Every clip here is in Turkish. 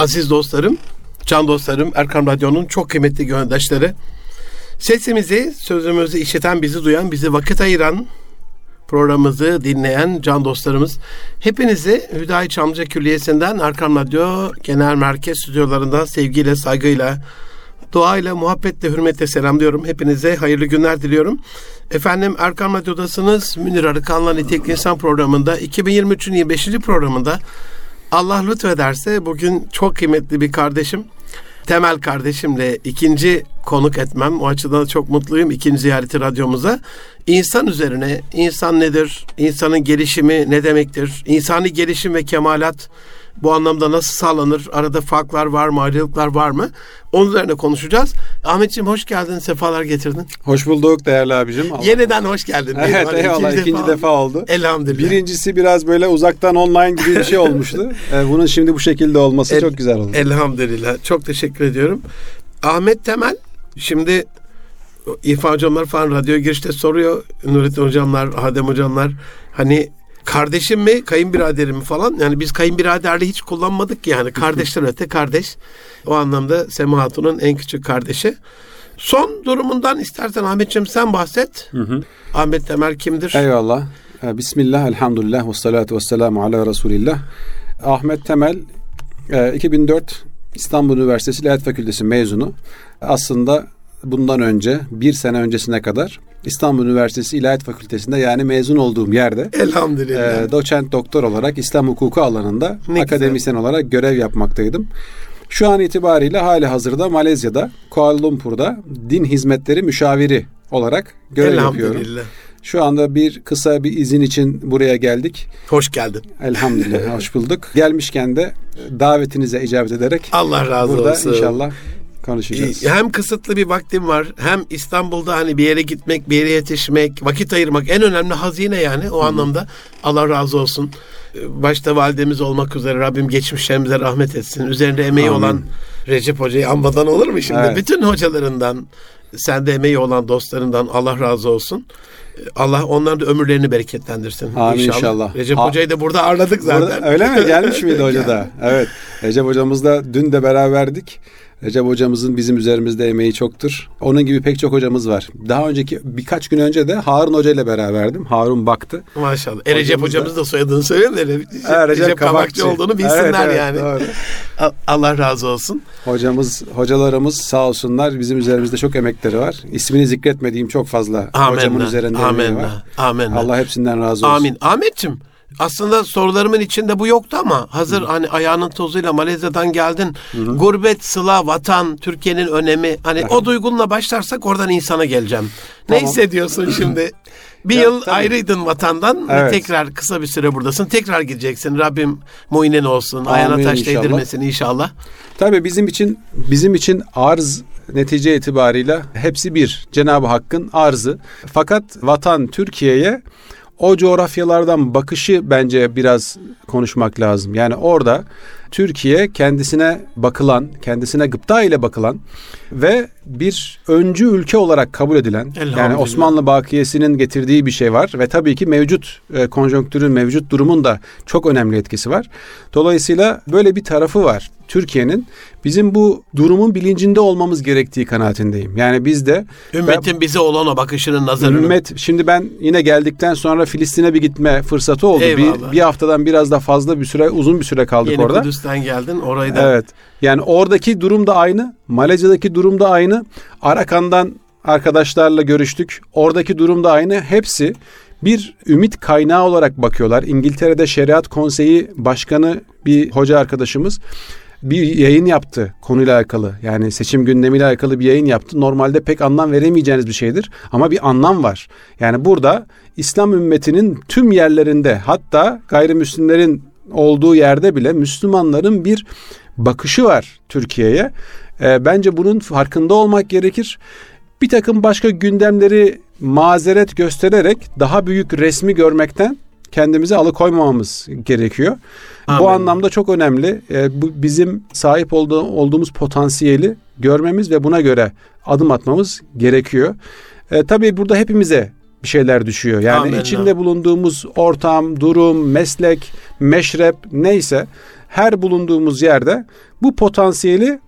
aziz dostlarım, can dostlarım, Erkam Radyo'nun çok kıymetli göndaşları. Sesimizi, sözümüzü işiten, bizi duyan, bizi vakit ayıran, programımızı dinleyen can dostlarımız. Hepinizi Hüdayi Çamlıca Külliyesi'nden Erkam Radyo Genel Merkez stüdyolarından sevgiyle, saygıyla, duayla, muhabbetle, hürmetle selamlıyorum. Hepinize hayırlı günler diliyorum. Efendim Erkam Radyo'dasınız. Münir Arıkan'la Nitelikli İnsan programında 2023'ün 25. programında Allah lütfederse bugün çok kıymetli bir kardeşim Temel kardeşimle ikinci konuk etmem. O açıdan çok mutluyum ikinci ziyareti radyomuza. İnsan üzerine, insan nedir, insanın gelişimi ne demektir, insani gelişim ve kemalat bu anlamda nasıl sağlanır? Arada farklar var mı? Ayrılıklar var mı? Onun üzerine konuşacağız. Ahmetciğim hoş geldin. Sefalar getirdin. Hoş bulduk değerli abicim. Allah. Yeniden hoş geldin. Evet hani eyvallah ikinci, ikinci defa, defa oldu. Elhamdülillah. Birincisi biraz böyle uzaktan online gibi bir şey olmuştu. Ee, bunun şimdi bu şekilde olması El, çok güzel oldu. Elhamdülillah. Çok teşekkür ediyorum. Ahmet Temel şimdi İrfan hocamlar falan radyo girişte soruyor. Nurettin hocamlar, Adem hocamlar hani kardeşim mi kayınbiraderim mi falan yani biz kayınbiraderliği hiç kullanmadık ki yani kardeşten öte kardeş o anlamda Sema Hatun'un en küçük kardeşi. Son durumundan istersen Ahmetciğim sen bahset. Hı hı. Ahmet Temel kimdir? Eyvallah. Ee, Bismillah, elhamdülillah, ve salatu ve selamu ala Resulillah. Ahmet Temel 2004 e, İstanbul Üniversitesi İlahiyat Fakültesi mezunu. Aslında bundan önce bir sene öncesine kadar İstanbul Üniversitesi İlahiyat Fakültesi'nde yani mezun olduğum yerde Elhamdülillah. E, doçent doktor olarak İslam hukuku alanında ne akademisyen güzel. olarak görev yapmaktaydım. Şu an itibariyle hali hazırda Malezya'da Kuala Lumpur'da din hizmetleri müşaviri olarak görev yapıyorum. Şu anda bir kısa bir izin için buraya geldik. Hoş geldin. Elhamdülillah hoş bulduk. Gelmişken de davetinize icabet ederek Allah razı burada olsun. İnşallah konuşacağız. Hem kısıtlı bir vaktim var hem İstanbul'da hani bir yere gitmek, bir yere yetişmek, vakit ayırmak en önemli hazine yani o Hı. anlamda. Allah razı olsun. Başta validemiz olmak üzere Rabbim geçmişlerimize rahmet etsin. Üzerinde emeği Amin. olan Recep Hoca'yı anmadan olur mu şimdi? Evet. Bütün hocalarından, sende emeği olan dostlarından Allah razı olsun. Allah onların da ömürlerini bereketlendirsin. Amin inşallah. inşallah. Recep ha, Hoca'yı da burada ağırladık zaten. Burada, öyle mi? Gelmiş miydi hoca da? Evet. Recep hocamızla dün de beraberdik. Recep hocamızın bizim üzerimizde emeği çoktur. Onun gibi pek çok hocamız var. Daha önceki birkaç gün önce de Harun Hoca ile beraberdim. Harun baktı. Maşallah. E Recep hocamız da soyadını söyleyeyim de Recep, evet, Recep, Recep Kabakçı. olduğunu bilsinler evet, evet, yani. Doğru. Allah razı olsun. Hocamız, hocalarımız sağ olsunlar bizim üzerimizde çok emekleri var. İsmini zikretmediğim çok fazla Amenna. hocamın üzerinde Amenna. emeği var. Amenna. Allah hepsinden razı olsun. Amin. Ahmetciğim aslında sorularımın içinde bu yoktu ama hazır Hı. hani ayağının tozuyla Malezya'dan geldin. Hı. Gurbet, sıla, vatan, Türkiye'nin önemi. Hani Hı. o duygunla başlarsak oradan insana geleceğim. Tamam. Ne hissediyorsun şimdi? Bir ya, yıl tabii. ayrıydın vatandan evet. tekrar kısa bir süre buradasın. Tekrar gideceksin. Rabbim muinen olsun. Amin ayağına taş inşallah. değdirmesin inşallah. Tabii bizim için bizim için arz netice itibarıyla hepsi bir. Cenab-ı Hakk'ın arzı. Fakat vatan Türkiye'ye o coğrafyalardan bakışı bence biraz konuşmak lazım. Yani orada Türkiye kendisine bakılan, kendisine gıpta ile bakılan ve bir öncü ülke olarak kabul edilen yani Osmanlı bakiyesinin getirdiği bir şey var ve tabii ki mevcut e, konjonktürün mevcut durumun da çok önemli etkisi var. Dolayısıyla böyle bir tarafı var. Türkiye'nin bizim bu durumun bilincinde olmamız gerektiği kanaatindeyim. Yani biz de ümmetin ben, bize olan o bakışının nazarını. Ümmet şimdi ben yine geldikten sonra Filistin'e bir gitme fırsatı oldu. Bir, bir haftadan biraz da fazla bir süre uzun bir süre kaldık Yeni orada. Kudüs'ten geldin orayı da. Evet. Yani oradaki durum da aynı. Malezya'daki durum da aynı. Arakan'dan arkadaşlarla görüştük. Oradaki durum da aynı. Hepsi bir ümit kaynağı olarak bakıyorlar. İngiltere'de Şeriat Konseyi Başkanı bir hoca arkadaşımız bir yayın yaptı konuyla alakalı. Yani seçim gündemiyle alakalı bir yayın yaptı. Normalde pek anlam veremeyeceğiniz bir şeydir ama bir anlam var. Yani burada İslam ümmetinin tüm yerlerinde hatta gayrimüslimlerin olduğu yerde bile Müslümanların bir bakışı var Türkiye'ye. E, bence bunun farkında olmak gerekir. Bir takım başka gündemleri mazeret göstererek daha büyük resmi görmekten kendimizi alıkoymamamız gerekiyor. Amin. Bu anlamda çok önemli. E, bu bizim sahip olduğu, olduğumuz potansiyeli görmemiz ve buna göre adım atmamız gerekiyor. E, tabii burada hepimize bir şeyler düşüyor. Yani Amin. içinde bulunduğumuz ortam, durum, meslek, meşrep neyse her bulunduğumuz yerde bu potansiyeli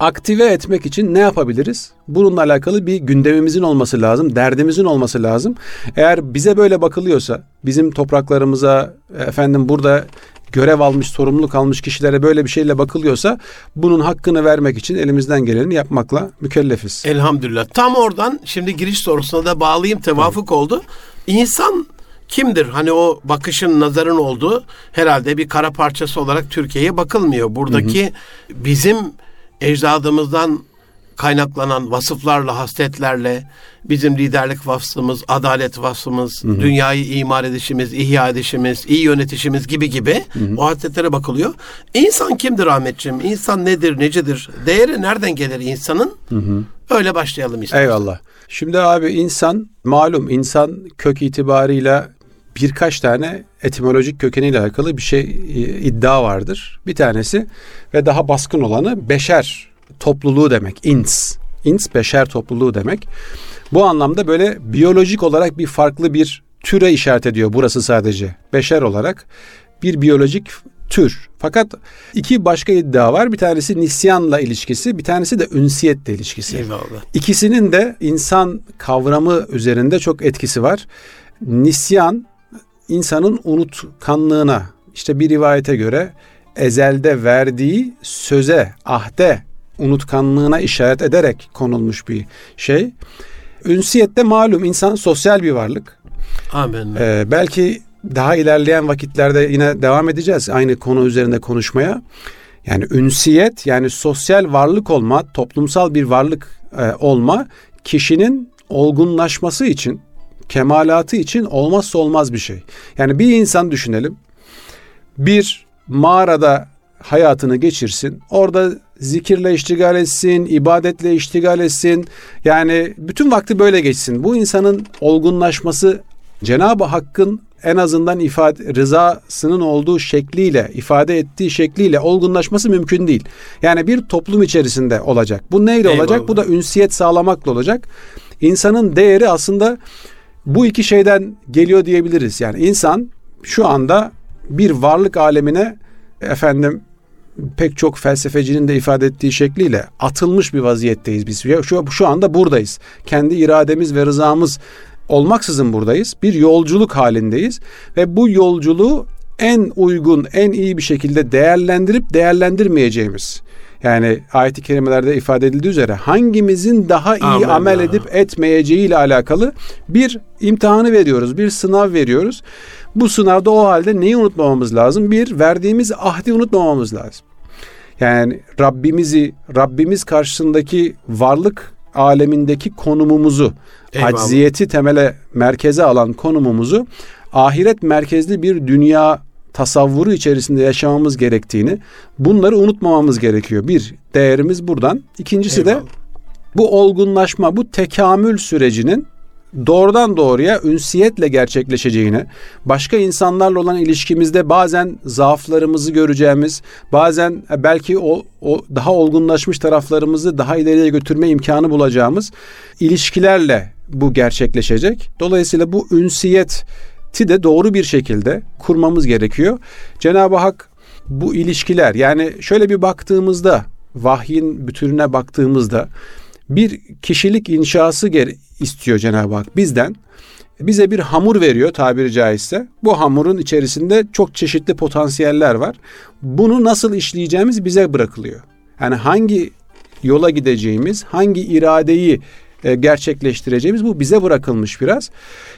aktive etmek için ne yapabiliriz? Bununla alakalı bir gündemimizin olması lazım, derdimizin olması lazım. Eğer bize böyle bakılıyorsa, bizim topraklarımıza, efendim burada görev almış, sorumluluk almış kişilere böyle bir şeyle bakılıyorsa bunun hakkını vermek için elimizden geleni yapmakla mükellefiz. Elhamdülillah. Tam oradan şimdi giriş sorusuna da bağlayayım tevafuk oldu. İnsan kimdir? Hani o bakışın, nazarın olduğu herhalde bir kara parçası olarak Türkiye'ye bakılmıyor. Buradaki bizim ecdadımızdan kaynaklanan vasıflarla, hasletlerle bizim liderlik vasfımız, adalet vasfımız, dünyayı imar edişimiz, ihya edişimiz, iyi yönetişimiz gibi gibi o hasletlere bakılıyor. İnsan kimdir Ahmetciğim? İnsan nedir, necedir? Değeri nereden gelir insanın? Öyle başlayalım istedim. Eyvallah. Şimdi abi insan malum insan kök itibarıyla birkaç tane etimolojik kökeniyle alakalı bir şey e, iddia vardır. Bir tanesi ve daha baskın olanı beşer topluluğu demek. Ins. Ins beşer topluluğu demek. Bu anlamda böyle biyolojik olarak bir farklı bir türe işaret ediyor burası sadece. Beşer olarak bir biyolojik tür. Fakat iki başka iddia var. Bir tanesi nisyanla ilişkisi, bir tanesi de ünsiyetle ilişkisi. Eyvallah. İkisinin de insan kavramı üzerinde çok etkisi var. Nisyan insanın unutkanlığına işte bir rivayete göre ezelde verdiği söze, ahde unutkanlığına işaret ederek konulmuş bir şey. Ünsiyette malum insan sosyal bir varlık. Amin. Ee, belki daha ilerleyen vakitlerde yine devam edeceğiz aynı konu üzerinde konuşmaya. Yani ünsiyet yani sosyal varlık olma, toplumsal bir varlık e, olma kişinin olgunlaşması için, kemalatı için olmazsa olmaz bir şey. Yani bir insan düşünelim. Bir mağarada hayatını geçirsin. Orada zikirle iştigal etsin, ibadetle iştigal etsin. Yani bütün vakti böyle geçsin. Bu insanın olgunlaşması Cenab-ı Hakk'ın en azından ifade rızasının olduğu şekliyle, ifade ettiği şekliyle olgunlaşması mümkün değil. Yani bir toplum içerisinde olacak. Bu neyle Eyvallah. olacak? Bu da ünsiyet sağlamakla olacak. İnsanın değeri aslında bu iki şeyden geliyor diyebiliriz. Yani insan şu anda bir varlık alemine efendim pek çok felsefecinin de ifade ettiği şekliyle atılmış bir vaziyetteyiz biz. Şu, şu anda buradayız. Kendi irademiz ve rızamız olmaksızın buradayız. Bir yolculuk halindeyiz ve bu yolculuğu en uygun, en iyi bir şekilde değerlendirip değerlendirmeyeceğimiz. Yani ayet-i kerimelerde ifade edildiği üzere hangimizin daha iyi Amin amel ya. edip etmeyeceği ile alakalı bir imtihanı veriyoruz, bir sınav veriyoruz. Bu sınavda o halde neyi unutmamamız lazım? Bir, verdiğimiz ahdi unutmamamız lazım. Yani Rabbimizi, Rabbimiz karşısındaki varlık alemindeki konumumuzu, Eyvallah. acziyeti temele merkeze alan konumumuzu ahiret merkezli bir dünya tasavvuru içerisinde yaşamamız gerektiğini, bunları unutmamamız gerekiyor. Bir, değerimiz buradan. İkincisi de Eyvallah. bu olgunlaşma, bu tekamül sürecinin doğrudan doğruya ünsiyetle gerçekleşeceğini, başka insanlarla olan ilişkimizde bazen zaaflarımızı göreceğimiz, bazen belki o, o daha olgunlaşmış taraflarımızı daha ileriye götürme imkanı bulacağımız ilişkilerle bu gerçekleşecek. Dolayısıyla bu ünsiyeti de doğru bir şekilde kurmamız gerekiyor. Cenab-ı Hak bu ilişkiler yani şöyle bir baktığımızda vahyin bütününe baktığımızda bir kişilik inşası istiyor Cenab-ı Hak bizden. Bize bir hamur veriyor tabiri caizse. Bu hamurun içerisinde çok çeşitli potansiyeller var. Bunu nasıl işleyeceğimiz bize bırakılıyor. Yani hangi yola gideceğimiz, hangi iradeyi e, gerçekleştireceğimiz bu bize bırakılmış biraz.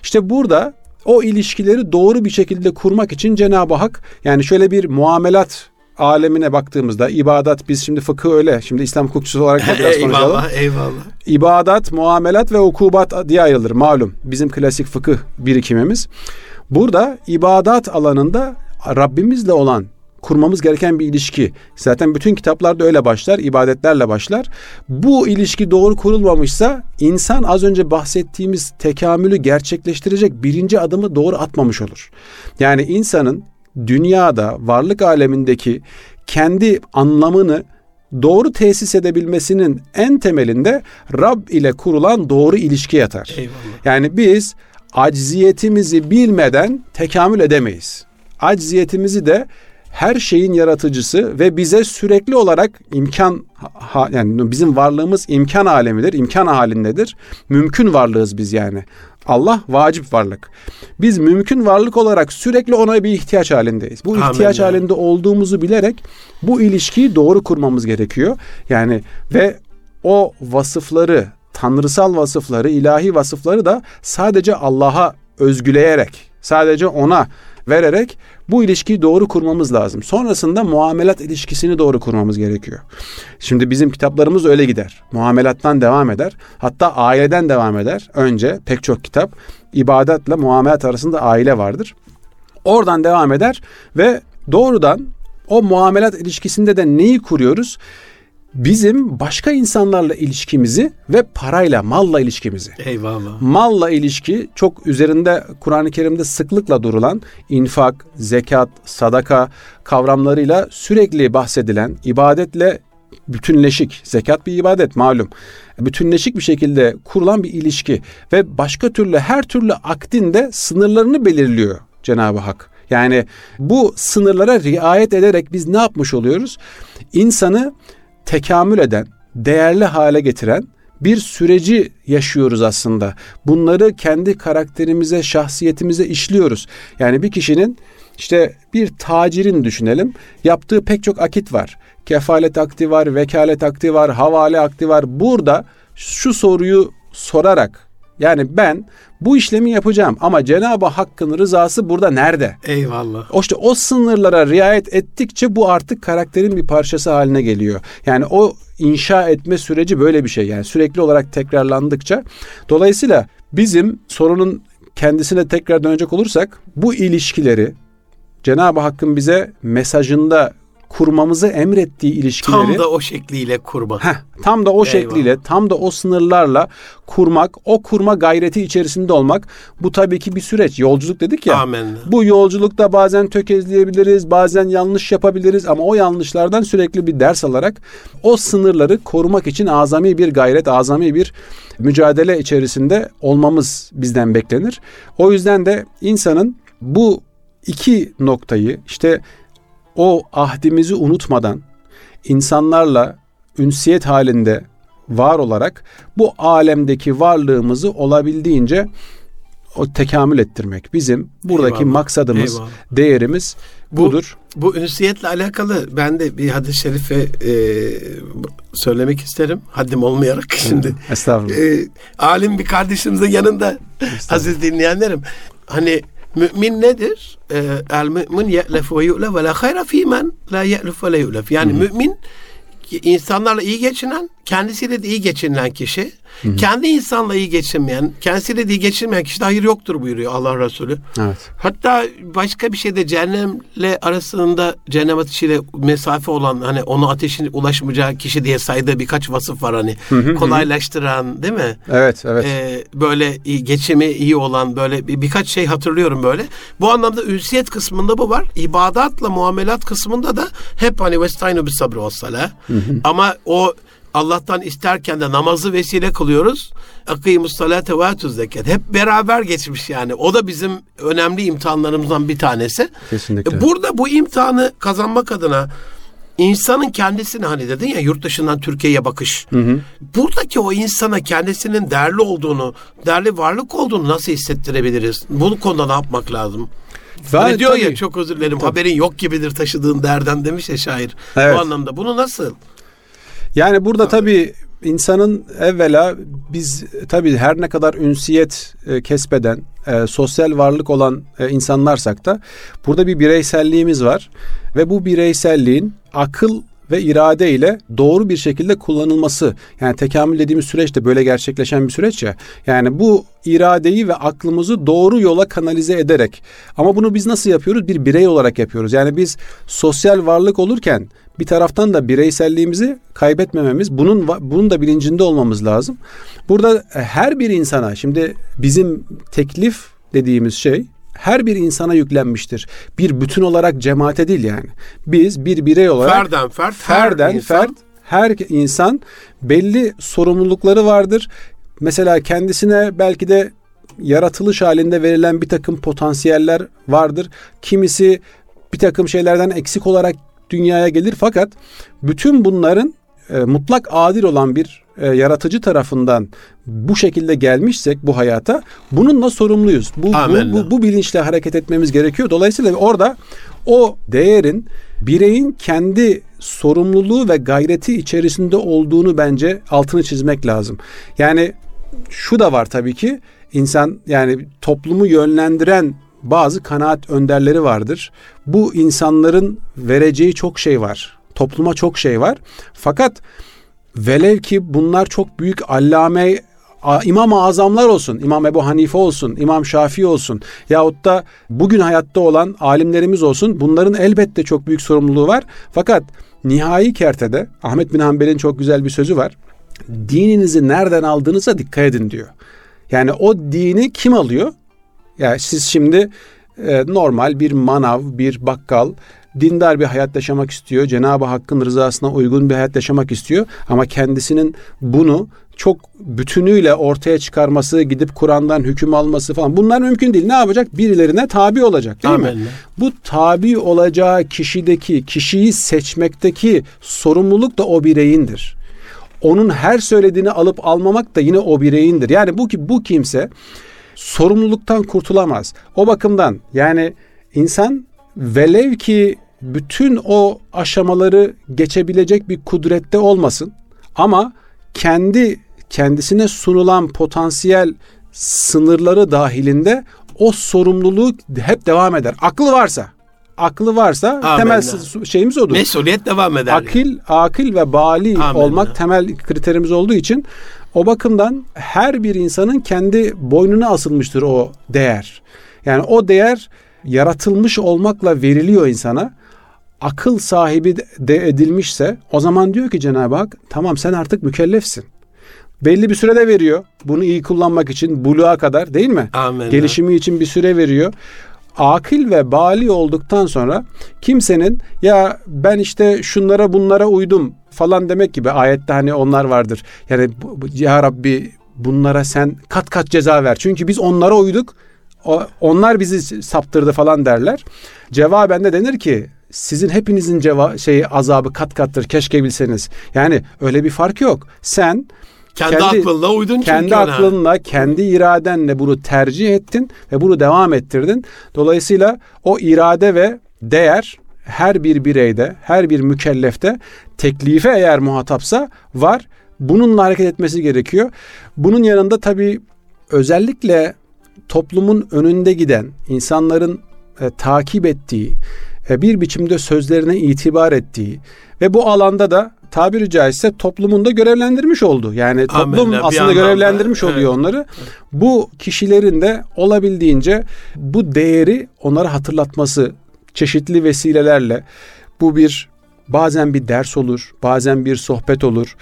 İşte burada o ilişkileri doğru bir şekilde kurmak için Cenab-ı Hak yani şöyle bir muamelat alemine baktığımızda ibadat biz şimdi fıkıh öyle. Şimdi İslam hukukçusu olarak da biraz konuşalım. eyvallah, eyvallah. İbadat, muamelat ve ukubat diye ayrılır malum. Bizim klasik fıkıh birikimimiz. Burada ibadat alanında Rabbimizle olan kurmamız gereken bir ilişki. Zaten bütün kitaplarda öyle başlar, ibadetlerle başlar. Bu ilişki doğru kurulmamışsa insan az önce bahsettiğimiz tekamülü gerçekleştirecek birinci adımı doğru atmamış olur. Yani insanın dünyada, varlık alemindeki kendi anlamını doğru tesis edebilmesinin en temelinde Rab ile kurulan doğru ilişki yatar. Eyvallah. Yani biz acziyetimizi bilmeden tekamül edemeyiz. Acziyetimizi de her şeyin yaratıcısı ve bize sürekli olarak imkan yani bizim varlığımız imkan alemidir, imkan halindedir. Mümkün varlığız biz yani. Allah vacip varlık. Biz mümkün varlık olarak sürekli ona bir ihtiyaç halindeyiz. Bu Amin ihtiyaç ya. halinde olduğumuzu bilerek bu ilişkiyi doğru kurmamız gerekiyor. Yani ve o vasıfları, tanrısal vasıfları, ilahi vasıfları da sadece Allah'a özgüleyerek, sadece ona vererek bu ilişkiyi doğru kurmamız lazım. Sonrasında muamelat ilişkisini doğru kurmamız gerekiyor. Şimdi bizim kitaplarımız öyle gider. Muamelattan devam eder. Hatta aileden devam eder. Önce pek çok kitap ibadetle muamelat arasında aile vardır. Oradan devam eder ve doğrudan o muamelat ilişkisinde de neyi kuruyoruz? Bizim başka insanlarla ilişkimizi ve parayla, malla ilişkimizi. Eyvallah. Malla ilişki çok üzerinde Kur'an-ı Kerim'de sıklıkla durulan infak, zekat, sadaka kavramlarıyla sürekli bahsedilen ibadetle bütünleşik, zekat bir ibadet malum. Bütünleşik bir şekilde kurulan bir ilişki ve başka türlü her türlü akdinde sınırlarını belirliyor Cenab-ı Hak. Yani bu sınırlara riayet ederek biz ne yapmış oluyoruz? İnsanı tekamül eden, değerli hale getiren bir süreci yaşıyoruz aslında. Bunları kendi karakterimize, şahsiyetimize işliyoruz. Yani bir kişinin işte bir tacirin düşünelim. Yaptığı pek çok akit var. Kefalet akdi var, vekalet akdi var, havale akdi var. Burada şu soruyu sorarak yani ben bu işlemi yapacağım ama Cenab-ı Hakk'ın rızası burada nerede? Eyvallah. O işte o sınırlara riayet ettikçe bu artık karakterin bir parçası haline geliyor. Yani o inşa etme süreci böyle bir şey. Yani sürekli olarak tekrarlandıkça. Dolayısıyla bizim sorunun kendisine tekrar dönecek olursak bu ilişkileri Cenab-ı Hakk'ın bize mesajında kurmamızı emrettiği ilişkileri Tam da o şekliyle kurma. Heh, tam da o Eyvallah. şekliyle, tam da o sınırlarla kurmak, o kurma gayreti içerisinde olmak bu tabii ki bir süreç. Yolculuk dedik ya. Amenna. Bu yolculukta bazen tökezleyebiliriz, bazen yanlış yapabiliriz ama o yanlışlardan sürekli bir ders alarak o sınırları korumak için azami bir gayret, azami bir mücadele içerisinde olmamız bizden beklenir. O yüzden de insanın bu iki noktayı işte o ahdimizi unutmadan insanlarla ünsiyet halinde var olarak bu alemdeki varlığımızı olabildiğince o tekamül ettirmek. Bizim buradaki Eyvallah, maksadımız, eyvallah. değerimiz Bu- budur. Bu ünsiyetle alakalı ben de bir hadis-i şerife e, söylemek isterim. Haddim olmayarak şimdi. Estağfurullah. E, alim bir kardeşimizin yanında aziz dinleyenlerim. Hani mümin nedir? E, El mümin ye'lef ve yu'lef ve la hayra fîmen la ye'lef ve la yu'lef. Yani mümin insanlarla iyi geçinen, kendisiyle de iyi geçinilen kişi, kendi insanla iyi geçinmeyen, kendisiyle iyi geçinmeyen kişide hayır yoktur buyuruyor Allah Resulü. Evet. Hatta başka bir şeyde cehennemle arasında cehennem ateşiyle mesafe olan hani onu ateşin ulaşmayacağı kişi diye saydığı birkaç vasıf var hani kolaylaştıran değil mi? Evet, evet. Ee, böyle geçimi iyi olan böyle bir, birkaç şey hatırlıyorum böyle. Bu anlamda ünsiyet kısmında bu var. İbadatla muamelat kısmında da hep hani vestainu bis sabr ve salah. Ama o Allah'tan isterken de namazı vesile kılıyoruz. Akimus salate ve zekat. Hep beraber geçmiş yani. O da bizim önemli imtihanlarımızdan bir tanesi. Kesinlikle. E, Burada bu imtihanı kazanmak adına insanın kendisini hani dedin ya yurt dışından Türkiye'ye bakış. Buradaki o insana kendisinin değerli olduğunu, değerli varlık olduğunu nasıl hissettirebiliriz? Bu konuda ne yapmak lazım? Ve Hani diyor ya tabii- çok özür dilerim haberin yok gibidir taşıdığın derden demiş ya şair. Evet. Bu anlamda bunu nasıl? Yani burada tabii insanın evvela biz tabii her ne kadar ünsiyet e, kesbeden, e, sosyal varlık olan e, insanlarsak da burada bir bireyselliğimiz var ve bu bireyselliğin akıl ve irade ile doğru bir şekilde kullanılması. Yani tekamül dediğimiz süreç de böyle gerçekleşen bir süreç ya. Yani bu iradeyi ve aklımızı doğru yola kanalize ederek ama bunu biz nasıl yapıyoruz? Bir birey olarak yapıyoruz. Yani biz sosyal varlık olurken bir taraftan da bireyselliğimizi kaybetmememiz, bunun bunun da bilincinde olmamız lazım. Burada e, her bir insana şimdi bizim teklif dediğimiz şey her bir insana yüklenmiştir. Bir bütün olarak cemaate değil yani. Biz bir birey olarak Ferden fert, her ferden insan- fert her insan belli sorumlulukları vardır. Mesela kendisine belki de yaratılış halinde verilen bir takım potansiyeller vardır. Kimisi bir takım şeylerden eksik olarak dünyaya gelir fakat bütün bunların e, mutlak adil olan bir e, yaratıcı tarafından bu şekilde gelmişsek bu hayata bununla sorumluyuz. Bu, bu, bu, bu bilinçle hareket etmemiz gerekiyor. Dolayısıyla orada o değerin bireyin kendi sorumluluğu ve gayreti içerisinde olduğunu bence altını çizmek lazım. Yani şu da var tabii ki insan yani toplumu yönlendiren bazı kanaat önderleri vardır. Bu insanların vereceği çok şey var. Topluma çok şey var. Fakat velev ki bunlar çok büyük allame İmam-ı Azamlar olsun, İmam Ebu Hanife olsun, İmam Şafii olsun yahut da bugün hayatta olan alimlerimiz olsun bunların elbette çok büyük sorumluluğu var. Fakat nihai kertede Ahmet bin Hanbel'in çok güzel bir sözü var. Dininizi nereden aldığınıza dikkat edin diyor. Yani o dini kim alıyor? Yani siz şimdi e, normal bir manav, bir bakkal dindar bir hayat yaşamak istiyor. Cenab-ı Hakk'ın rızasına uygun bir hayat yaşamak istiyor. Ama kendisinin bunu çok bütünüyle ortaya çıkarması, gidip Kur'an'dan hüküm alması falan bunlar mümkün değil. Ne yapacak? Birilerine tabi olacak değil Amen. mi? Bu tabi olacağı kişideki, kişiyi seçmekteki sorumluluk da o bireyindir. Onun her söylediğini alıp almamak da yine o bireyindir. Yani bu ki bu kimse sorumluluktan kurtulamaz. O bakımdan yani insan velev ki bütün o aşamaları geçebilecek bir kudrette olmasın ama kendi kendisine sunulan potansiyel sınırları dahilinde o sorumluluğu hep devam eder. Aklı varsa aklı varsa Amenna. temel şeyimiz odur. Mesuliyet devam eder. Akil, akil ve bali Amenna. olmak temel kriterimiz olduğu için o bakımdan her bir insanın kendi boynuna asılmıştır o değer. Yani o değer yaratılmış olmakla veriliyor insana. Akıl sahibi de edilmişse o zaman diyor ki Cenab-ı Hak tamam sen artık mükellefsin. Belli bir sürede veriyor. Bunu iyi kullanmak için buluğa kadar değil mi? Amin. Gelişimi için bir süre veriyor akil ve bali olduktan sonra kimsenin ya ben işte şunlara bunlara uydum falan demek gibi ayette hani onlar vardır. Yani ya Rabbi bunlara sen kat kat ceza ver. Çünkü biz onlara uyduk. Onlar bizi saptırdı falan derler. Cevaben de denir ki sizin hepinizin ceva şey azabı kat kattır keşke bilseniz. Yani öyle bir fark yok. Sen kendi, kendi aklınla uydun kendi çünkü ona. aklınla, kendi iradenle bunu tercih ettin ve bunu devam ettirdin. Dolayısıyla o irade ve değer her bir bireyde, her bir mükellefte teklife eğer muhatapsa var. Bununla hareket etmesi gerekiyor. Bunun yanında tabii özellikle toplumun önünde giden, insanların e, takip ettiği, e, bir biçimde sözlerine itibar ettiği ve bu alanda da tabiri caizse toplumunda görevlendirmiş oldu. Yani toplum Amenna, aslında görevlendirmiş oluyor evet. onları. Bu kişilerin de olabildiğince bu değeri onlara hatırlatması çeşitli vesilelerle bu bir bazen bir ders olur, bazen bir sohbet olur.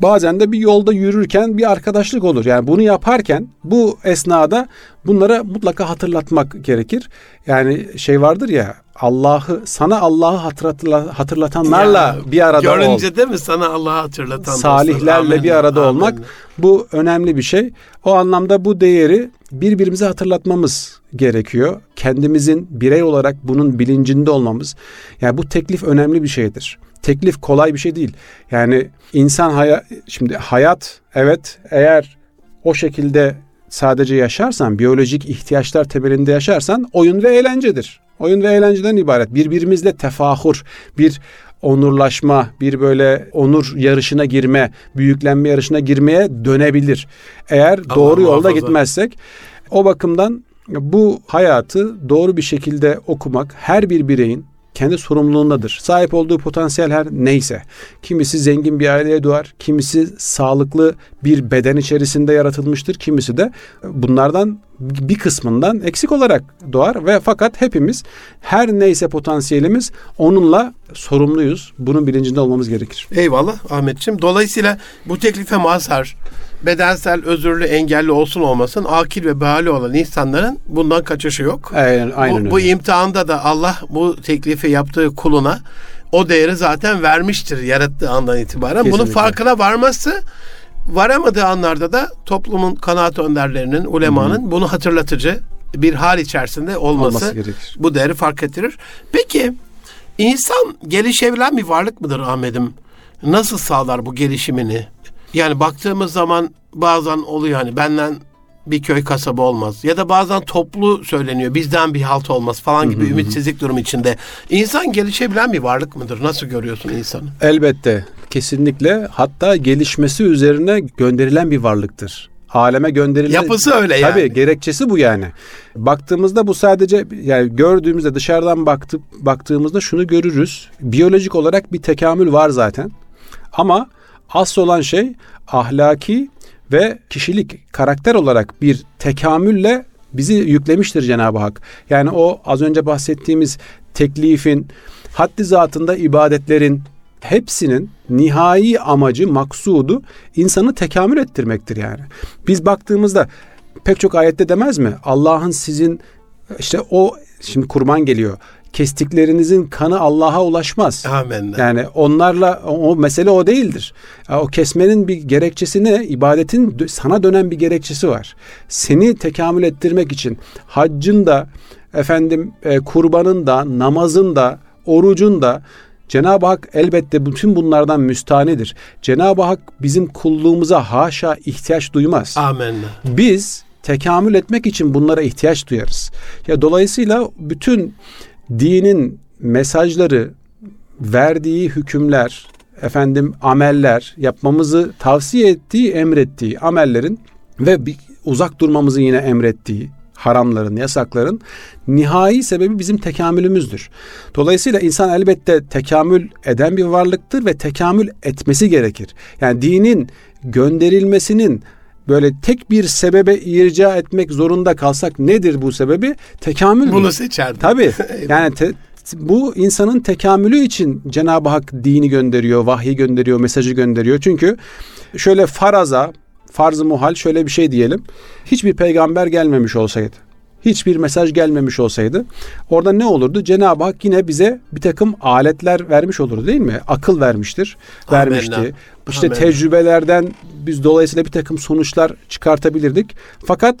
Bazen de bir yolda yürürken bir arkadaşlık olur. Yani bunu yaparken bu esnada bunlara mutlaka hatırlatmak gerekir. Yani şey vardır ya Allah'ı sana Allah'ı hatırlatla, hatırlatanlarla ya, bir arada görünce ol. Görünce değil mi sana Allah'ı hatırlatan salihlerle Amin. bir arada Amin. olmak bu önemli bir şey. O anlamda bu değeri birbirimize hatırlatmamız gerekiyor. Kendimizin birey olarak bunun bilincinde olmamız. Yani bu teklif önemli bir şeydir. Teklif kolay bir şey değil. Yani insan hayat şimdi hayat evet eğer o şekilde sadece yaşarsan, biyolojik ihtiyaçlar temelinde yaşarsan oyun ve eğlencedir. Oyun ve eğlenceden ibaret. Birbirimizle tefahur, bir onurlaşma, bir böyle onur yarışına girme, büyüklenme yarışına girmeye dönebilir. Eğer Allah doğru yolda muhafaza. gitmezsek o bakımdan bu hayatı doğru bir şekilde okumak her bir bireyin kendi sorumluluğundadır. Sahip olduğu potansiyel her neyse. Kimisi zengin bir aileye doğar, kimisi sağlıklı bir beden içerisinde yaratılmıştır, kimisi de bunlardan bir kısmından eksik olarak doğar ve fakat hepimiz her neyse potansiyelimiz onunla sorumluyuz. Bunun bilincinde olmamız gerekir. Eyvallah Ahmetciğim. Dolayısıyla bu teklife mazhar bedensel, özürlü, engelli olsun olmasın akil ve bali olan insanların bundan kaçışı yok. Aynen, aynen bu, bu imtihanda da Allah bu teklifi yaptığı kuluna o değeri zaten vermiştir yarattığı andan itibaren. Kesinlikle. Bunun farkına varması varamadığı anlarda da toplumun kanaat önderlerinin, ulemanın Hı-hı. bunu hatırlatıcı, bir hal içerisinde olması, Olması gerekir. bu değeri fark ettirir. Peki insan gelişebilen bir varlık mıdır Ahmet'im? Nasıl sağlar bu gelişimini? Yani baktığımız zaman bazen oluyor hani benden bir köy kasaba olmaz. Ya da bazen toplu söyleniyor bizden bir halt olmaz falan gibi ümitsizlik durum içinde. İnsan gelişebilen bir varlık mıdır? Nasıl görüyorsun insanı? Elbette, kesinlikle hatta gelişmesi üzerine gönderilen bir varlıktır. Aleme gönderilen Yapısı öyle yani. Tabii gerekçesi bu yani. Baktığımızda bu sadece yani gördüğümüzde dışarıdan baktıp baktığımızda şunu görürüz. Biyolojik olarak bir tekamül var zaten. Ama asıl olan şey ahlaki ve kişilik, karakter olarak bir tekamülle bizi yüklemiştir Cenab-ı Hak. Yani o az önce bahsettiğimiz teklifin, haddi zatında ibadetlerin hepsinin nihai amacı, maksudu insanı tekamül ettirmektir yani. Biz baktığımızda pek çok ayette demez mi? Allah'ın sizin işte o şimdi kurban geliyor. Kestiklerinizin kanı Allah'a ulaşmaz. Amenna. Yani onlarla o mesele o değildir. O kesmenin bir gerekçesi ne? İbadetin sana dönen bir gerekçesi var. Seni tekamül ettirmek için haccın da efendim e, kurbanın da namazın da orucun da Cenab-ı Hak elbette bütün bunlardan müstahnidir. Cenab-ı Hak bizim kulluğumuza haşa ihtiyaç duymaz. Amenna. Biz tekamül etmek için bunlara ihtiyaç duyarız. Ya dolayısıyla bütün dinin mesajları, verdiği hükümler, efendim ameller, yapmamızı tavsiye ettiği, emrettiği amellerin ve bir uzak durmamızı yine emrettiği haramların, yasakların nihai sebebi bizim tekamülümüzdür. Dolayısıyla insan elbette tekamül eden bir varlıktır ve tekamül etmesi gerekir. Yani dinin gönderilmesinin böyle tek bir sebebe irca etmek zorunda kalsak nedir bu sebebi? Tekamül. Bunu seçerdim. Tabii. Yani te- bu insanın tekamülü için Cenab-ı Hak dini gönderiyor, vahyi gönderiyor, mesajı gönderiyor. Çünkü şöyle faraza, farz-ı muhal şöyle bir şey diyelim. Hiçbir peygamber gelmemiş olsaydı, hiçbir mesaj gelmemiş olsaydı orada ne olurdu? Cenab-ı Hak yine bize bir takım aletler vermiş olurdu değil mi? Akıl vermiştir, vermişti. Amenna. İşte Amenna. tecrübelerden biz dolayısıyla bir takım sonuçlar çıkartabilirdik. Fakat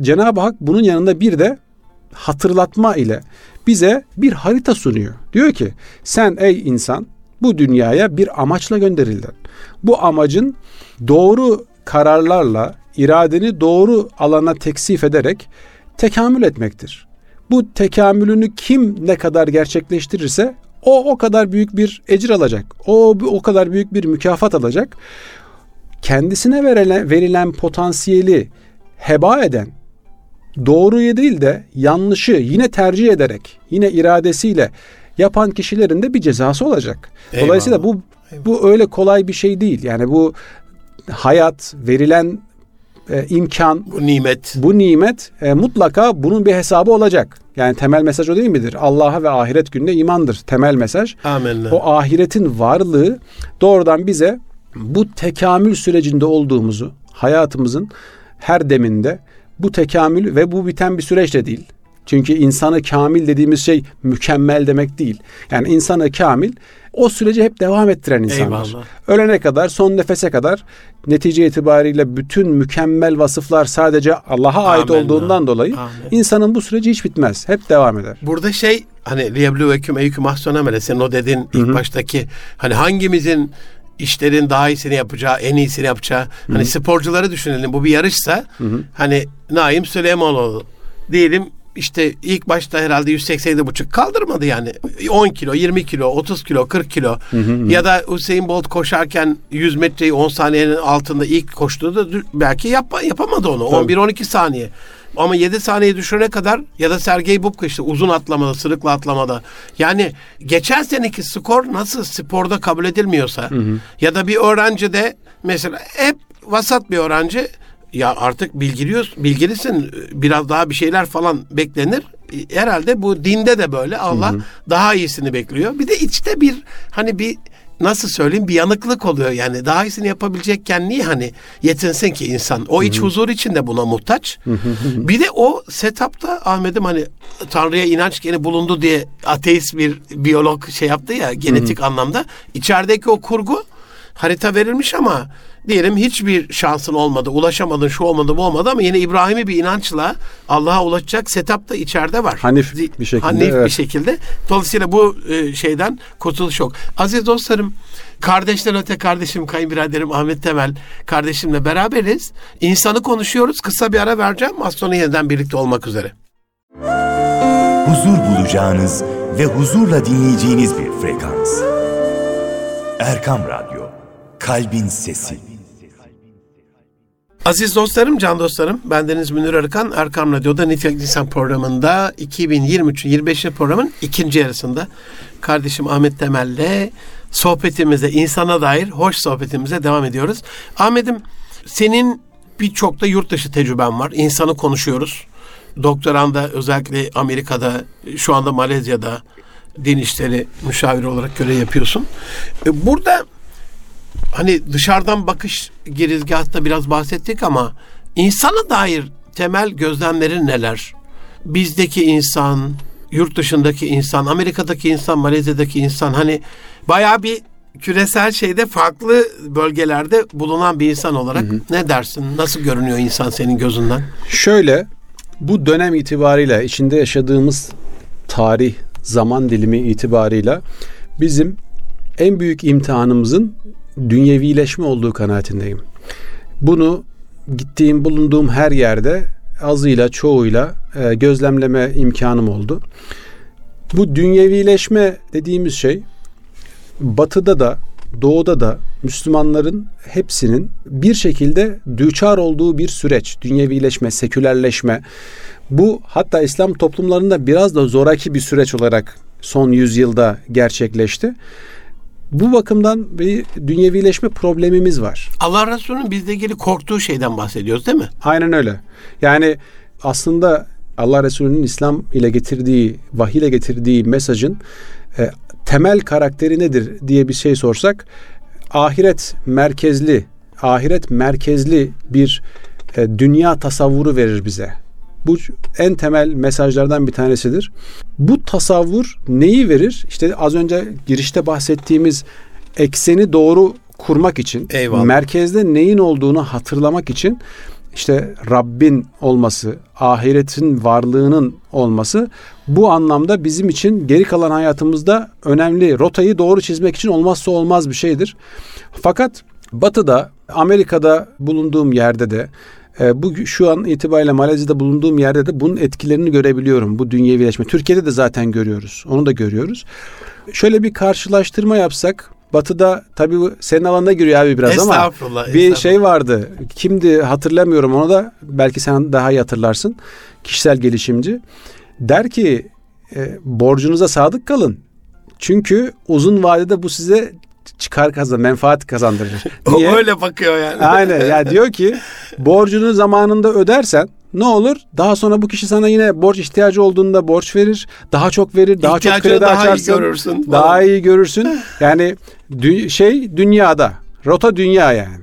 Cenab-ı Hak bunun yanında bir de hatırlatma ile bize bir harita sunuyor. Diyor ki sen ey insan bu dünyaya bir amaçla gönderildin. Bu amacın doğru kararlarla iradeni doğru alana teksif ederek tekamül etmektir. Bu tekamülünü kim ne kadar gerçekleştirirse o o kadar büyük bir ecir alacak. O o kadar büyük bir mükafat alacak. Kendisine verilen, verilen potansiyeli heba eden doğruyu değil de yanlışı yine tercih ederek, yine iradesiyle yapan kişilerin de bir cezası olacak. Eyvallah. Dolayısıyla bu bu öyle kolay bir şey değil. Yani bu hayat, verilen e, imkan, Bu nimet. bu nimet e, mutlaka bunun bir hesabı olacak. Yani temel mesaj o değil midir? Allah'a ve ahiret gününe imandır temel mesaj. Amenna. O ahiretin varlığı doğrudan bize bu tekamül sürecinde olduğumuzu, hayatımızın her deminde bu tekamül ve bu biten bir süreç de değil. Çünkü insanı kamil dediğimiz şey mükemmel demek değil. Yani insanı kamil o süreci hep devam ettiren insanlar. Eyvallah. Ölene kadar, son nefese kadar netice itibariyle bütün mükemmel vasıflar sadece Allah'a ait olduğundan dolayı Amin. insanın bu süreci hiç bitmez. Hep devam eder. Burada şey hani liyebluvekum eyküm ahsana amele senin o dedin ilk baştaki hani hangimizin işlerin daha iyisini yapacağı, en iyisini yapacağı. Hani sporcuları düşünelim. Bu bir yarışsa hani Naim Süleymanoğlu diyelim işte ilk başta herhalde 187 buçuk kaldırmadı yani. 10 kilo, 20 kilo, 30 kilo, 40 kilo. Ya da Usain Bolt koşarken 100 metreyi 10 saniyenin altında ilk koştuğunda dü- belki yap, yapamadı onu. 11-12 saniye. Ama 7 saniye düşürene kadar ya da Sergey Bubka işte uzun atlamada, sırıkla atlamada. Yani geçen seneki skor nasıl sporda kabul edilmiyorsa ya da bir öğrenci de mesela hep vasat bir öğrenci ya artık bilgiliyorsun, bilgilisin. Biraz daha bir şeyler falan beklenir. Herhalde bu dinde de böyle. Allah daha iyisini bekliyor. Bir de içte bir hani bir nasıl söyleyeyim bir yanıklık oluyor. Yani daha iyisini yapabilecekken niye hani yetinsin ki insan? O iç huzur için de buna muhtaç. Bir de o setupta Ahmet'im hani Tanrı'ya inanç gene bulundu diye ateist bir biyolog şey yaptı ya genetik anlamda. İçerideki o kurgu harita verilmiş ama diyelim hiçbir şansın olmadı, ulaşamadın, şu olmadı, bu olmadı ama yine İbrahim'i bir inançla Allah'a ulaşacak setup da içeride var. Hanif bir şekilde. Hanif evet. bir şekilde. Dolayısıyla bu e, şeyden kurtuluş yok. Aziz dostlarım, kardeşten öte kardeşim, kayınbiraderim Ahmet Temel kardeşimle beraberiz. İnsanı konuşuyoruz. Kısa bir ara vereceğim. Az sonra yeniden birlikte olmak üzere. Huzur bulacağınız ve huzurla dinleyeceğiniz bir frekans. Erkam Radyo, Kalbin Sesi. Aziz dostlarım, can dostlarım, bendeniz Münir Arıkan, Erkam Radyo'da Nitelik İnsan programında 2023'ün 25. programın ikinci yarısında kardeşim Ahmet Temel'le sohbetimize, insana dair hoş sohbetimize devam ediyoruz. Ahmet'im, senin birçok da yurt dışı tecrüben var. İnsanı konuşuyoruz. Doktoranda özellikle Amerika'da, şu anda Malezya'da din işleri müşaviri olarak görev yapıyorsun. E, Burada hani dışarıdan bakış girizgahta biraz bahsettik ama insana dair temel gözlemlerin neler? Bizdeki insan, yurt dışındaki insan, Amerika'daki insan, Malezya'daki insan hani bayağı bir küresel şeyde farklı bölgelerde bulunan bir insan olarak ne dersin? Nasıl görünüyor insan senin gözünden? Şöyle bu dönem itibariyle içinde yaşadığımız tarih zaman dilimi itibarıyla bizim en büyük imtihanımızın dünyevileşme olduğu kanaatindeyim. Bunu gittiğim bulunduğum her yerde azıyla çoğuyla e, gözlemleme imkanım oldu. Bu dünyevileşme dediğimiz şey batıda da doğuda da Müslümanların hepsinin bir şekilde düçar olduğu bir süreç. Dünyevileşme, sekülerleşme. Bu hatta İslam toplumlarında biraz da zoraki bir süreç olarak son yüzyılda gerçekleşti. Bu bakımdan bir dünyevileşme problemimiz var. Allah Resulü'nün bizle ilgili korktuğu şeyden bahsediyoruz değil mi? Aynen öyle. Yani aslında Allah Resulü'nün İslam ile getirdiği, vahiy ile getirdiği mesajın e, temel karakteri nedir diye bir şey sorsak ahiret merkezli, ahiret merkezli bir e, dünya tasavvuru verir bize. Bu en temel mesajlardan bir tanesidir. Bu tasavvur neyi verir? İşte az önce girişte bahsettiğimiz ekseni doğru kurmak için, Eyvallah. merkezde neyin olduğunu hatırlamak için işte Rabbin olması, ahiretin varlığının olması bu anlamda bizim için geri kalan hayatımızda önemli. Rotayı doğru çizmek için olmazsa olmaz bir şeydir. Fakat Batı'da, Amerika'da bulunduğum yerde de e, bu şu an itibariyle Malezya'da bulunduğum yerde de bunun etkilerini görebiliyorum. Bu dünyevileşme. Türkiye'de de zaten görüyoruz. Onu da görüyoruz. Şöyle bir karşılaştırma yapsak Batı'da tabii senin alanına giriyor abi biraz ama Estağfurullah, bir estağfurullah. şey vardı. Kimdi hatırlamıyorum onu da belki sen daha iyi hatırlarsın. Kişisel gelişimci. Der ki e, borcunuza sadık kalın. Çünkü uzun vadede bu size çıkar kazan, menfaat kazandırır. Niye? O öyle bakıyor yani. Aynen ya diyor ki borcunu zamanında ödersen ne olur? Daha sonra bu kişi sana yine borç ihtiyacı olduğunda borç verir. Daha çok verir. Daha çok İhtiyacını kredi daha iyi açarsın. görürsün falan. Daha iyi görürsün. Yani dü- şey dünyada. Rota dünya yani.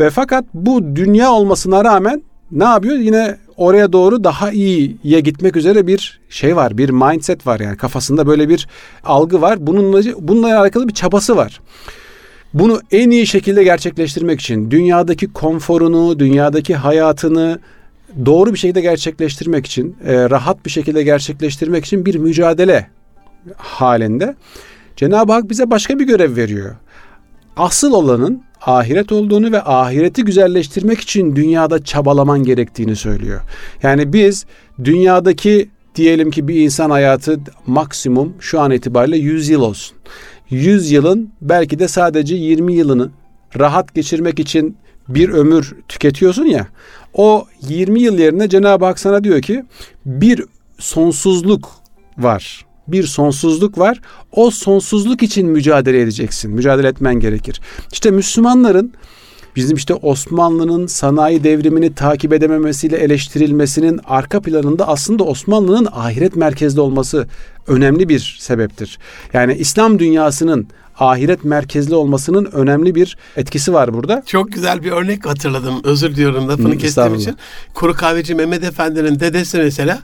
Ve fakat bu dünya olmasına rağmen ne yapıyor? Yine oraya doğru daha iyiye gitmek üzere bir şey var. Bir mindset var yani kafasında böyle bir algı var. Bununla bununla alakalı bir çabası var. Bunu en iyi şekilde gerçekleştirmek için dünyadaki konforunu, dünyadaki hayatını doğru bir şekilde gerçekleştirmek için, e, rahat bir şekilde gerçekleştirmek için bir mücadele halinde Cenab-ı Hak bize başka bir görev veriyor. Asıl olanın ahiret olduğunu ve ahireti güzelleştirmek için dünyada çabalaman gerektiğini söylüyor. Yani biz dünyadaki diyelim ki bir insan hayatı maksimum şu an itibariyle 100 yıl olsun. 100 yılın belki de sadece 20 yılını rahat geçirmek için bir ömür tüketiyorsun ya. O 20 yıl yerine Cenab-ı Hak sana diyor ki bir sonsuzluk var. Bir sonsuzluk var. O sonsuzluk için mücadele edeceksin. Mücadele etmen gerekir. İşte Müslümanların bizim işte Osmanlı'nın sanayi devrimini takip edememesiyle eleştirilmesinin arka planında aslında Osmanlı'nın ahiret merkezli olması önemli bir sebeptir. Yani İslam dünyasının ahiret merkezli olmasının önemli bir etkisi var burada. Çok güzel bir örnek hatırladım. Özür diliyorum lafını Hı, kestiğim için. Kuru kahveci Mehmet Efendi'nin dedesi mesela